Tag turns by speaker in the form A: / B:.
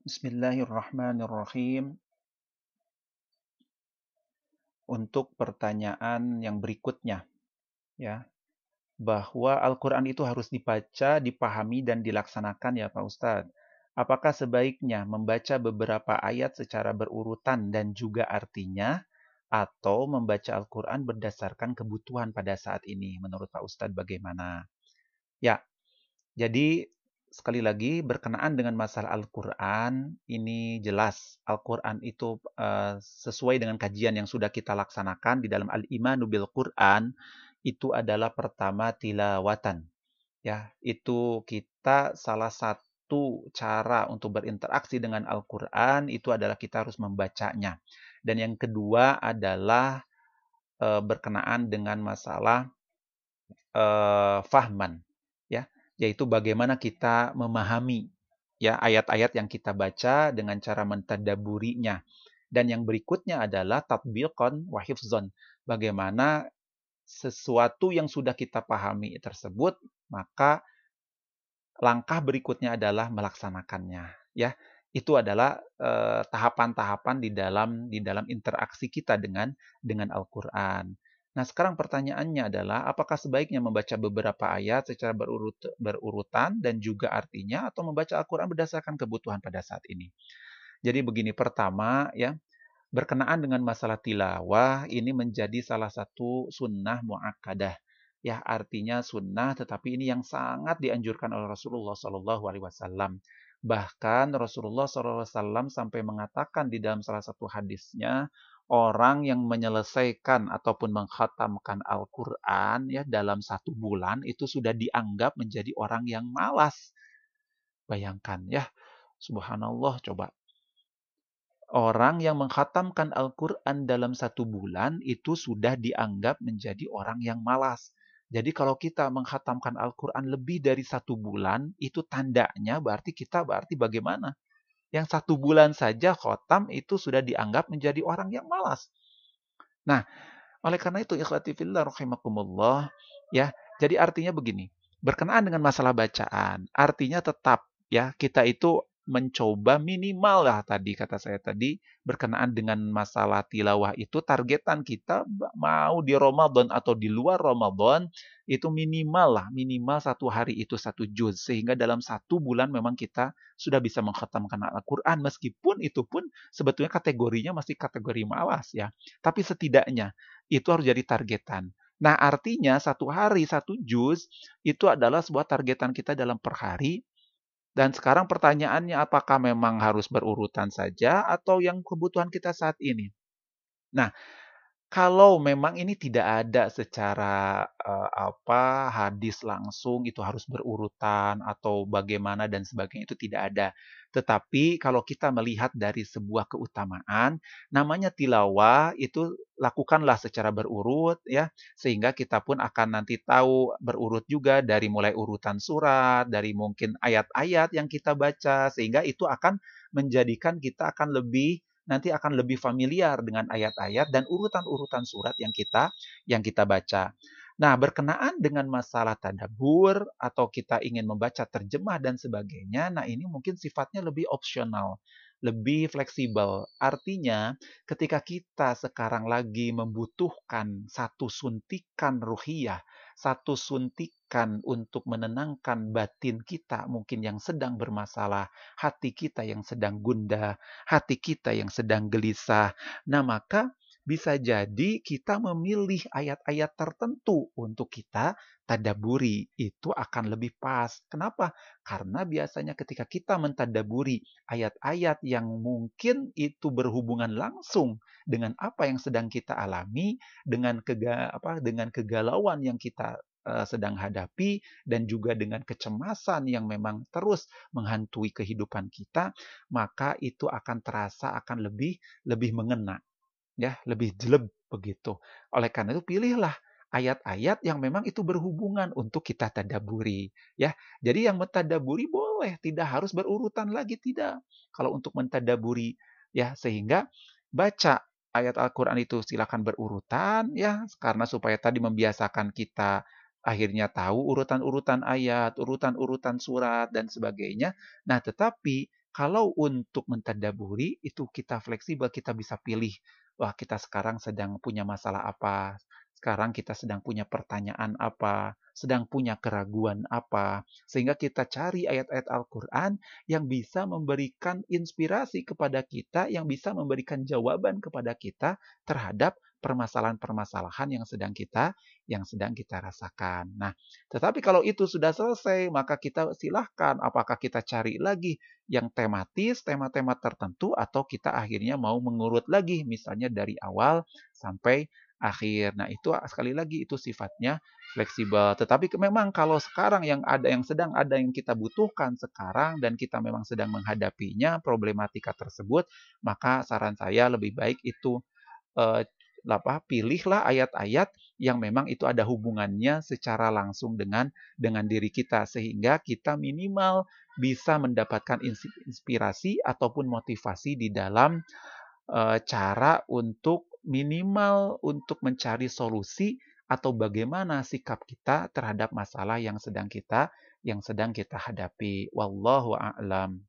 A: Bismillahirrahmanirrahim. Untuk pertanyaan yang berikutnya, ya, bahwa Al-Quran itu harus dibaca, dipahami, dan dilaksanakan ya Pak Ustadz. Apakah sebaiknya membaca beberapa ayat secara berurutan dan juga artinya, atau membaca Al-Quran berdasarkan kebutuhan pada saat ini? Menurut Pak Ustadz bagaimana? Ya, jadi sekali lagi berkenaan dengan masalah Al-Quran, ini jelas Al-Quran itu uh, sesuai dengan kajian yang sudah kita laksanakan di dalam Al-Imanu bil Quran, itu adalah pertama tilawatan. Ya, itu kita salah satu cara untuk berinteraksi dengan Al-Quran itu adalah kita harus membacanya. Dan yang kedua adalah uh, berkenaan dengan masalah uh, fahman yaitu bagaimana kita memahami ya ayat-ayat yang kita baca dengan cara mentadaburinya. Dan yang berikutnya adalah tatbiqan wa hifzon. Bagaimana sesuatu yang sudah kita pahami tersebut, maka langkah berikutnya adalah melaksanakannya. Ya, itu adalah eh, tahapan-tahapan uh, di dalam di dalam interaksi kita dengan dengan Al-Qur'an. Nah, sekarang pertanyaannya adalah apakah sebaiknya membaca beberapa ayat secara berurut, berurutan dan juga artinya atau membaca Al-Qur'an berdasarkan kebutuhan pada saat ini. Jadi begini, pertama ya, berkenaan dengan masalah tilawah ini menjadi salah satu sunnah muakkadah. Ya, artinya sunnah tetapi ini yang sangat dianjurkan oleh Rasulullah wasallam. Bahkan Rasulullah SAW sampai mengatakan di dalam salah satu hadisnya, orang yang menyelesaikan ataupun menghatamkan Al-Quran ya dalam satu bulan itu sudah dianggap menjadi orang yang malas. Bayangkan ya, subhanallah coba. Orang yang menghatamkan Al-Quran dalam satu bulan itu sudah dianggap menjadi orang yang malas. Jadi kalau kita menghatamkan Al-Quran lebih dari satu bulan, itu tandanya berarti kita berarti bagaimana? Yang satu bulan saja khotam itu sudah dianggap menjadi orang yang malas. Nah, oleh karena itu, ikhwatifillah rahimakumullah, ya, jadi artinya begini, berkenaan dengan masalah bacaan, artinya tetap ya kita itu mencoba minimal lah tadi kata saya tadi berkenaan dengan masalah tilawah itu targetan kita mau di Ramadan atau di luar Ramadan itu minimal lah minimal satu hari itu satu juz. Sehingga dalam satu bulan memang kita sudah bisa mengkhatamkan Al-Quran. Meskipun itu pun sebetulnya kategorinya masih kategori malas ya. Tapi setidaknya itu harus jadi targetan. Nah, artinya satu hari satu juz itu adalah sebuah targetan kita dalam per hari dan sekarang pertanyaannya apakah memang harus berurutan saja atau yang kebutuhan kita saat ini? Nah, kalau memang ini tidak ada secara uh, apa hadis langsung itu harus berurutan atau bagaimana dan sebagainya itu tidak ada. Tetapi kalau kita melihat dari sebuah keutamaan, namanya tilawah itu lakukanlah secara berurut ya, sehingga kita pun akan nanti tahu berurut juga dari mulai urutan surat, dari mungkin ayat-ayat yang kita baca sehingga itu akan menjadikan kita akan lebih nanti akan lebih familiar dengan ayat-ayat dan urutan-urutan surat yang kita yang kita baca. Nah, berkenaan dengan masalah tadabur atau kita ingin membaca terjemah dan sebagainya, nah ini mungkin sifatnya lebih opsional, lebih fleksibel. Artinya, ketika kita sekarang lagi membutuhkan satu suntikan ruhiyah, satu suntikan untuk menenangkan batin kita mungkin yang sedang bermasalah, hati kita yang sedang gundah, hati kita yang sedang gelisah. Nah, maka bisa jadi kita memilih ayat-ayat tertentu untuk kita tadaburi. Itu akan lebih pas. Kenapa? Karena biasanya ketika kita mentadaburi ayat-ayat yang mungkin itu berhubungan langsung dengan apa yang sedang kita alami, dengan kega, apa dengan kegalauan yang kita uh, sedang hadapi dan juga dengan kecemasan yang memang terus menghantui kehidupan kita, maka itu akan terasa akan lebih lebih mengena ya lebih jelek begitu. Oleh karena itu pilihlah ayat-ayat yang memang itu berhubungan untuk kita tadaburi ya. Jadi yang mentadaburi boleh, tidak harus berurutan lagi tidak. Kalau untuk mentadaburi ya sehingga baca ayat Al-Qur'an itu silakan berurutan ya karena supaya tadi membiasakan kita akhirnya tahu urutan-urutan ayat, urutan-urutan surat dan sebagainya. Nah, tetapi Kalau untuk mentadaburi itu kita fleksibel, kita bisa pilih. Wah, kita sekarang sedang punya masalah apa? Sekarang kita sedang punya pertanyaan apa? Sedang punya keraguan apa? Sehingga kita cari ayat-ayat Al-Quran yang bisa memberikan inspirasi kepada kita, yang bisa memberikan jawaban kepada kita terhadap permasalahan-permasalahan yang sedang kita yang sedang kita rasakan. Nah, tetapi kalau itu sudah selesai, maka kita silahkan apakah kita cari lagi yang tematis, tema-tema tertentu, atau kita akhirnya mau mengurut lagi, misalnya dari awal sampai akhir. Nah, itu sekali lagi itu sifatnya fleksibel. Tetapi memang kalau sekarang yang ada yang sedang ada yang kita butuhkan sekarang dan kita memang sedang menghadapinya problematika tersebut, maka saran saya lebih baik itu eh, apa pilihlah ayat-ayat yang memang itu ada hubungannya secara langsung dengan dengan diri kita sehingga kita minimal bisa mendapatkan inspirasi ataupun motivasi di dalam uh, cara untuk minimal untuk mencari solusi atau bagaimana sikap kita terhadap masalah yang sedang kita yang sedang kita hadapi. Wallahu a'lam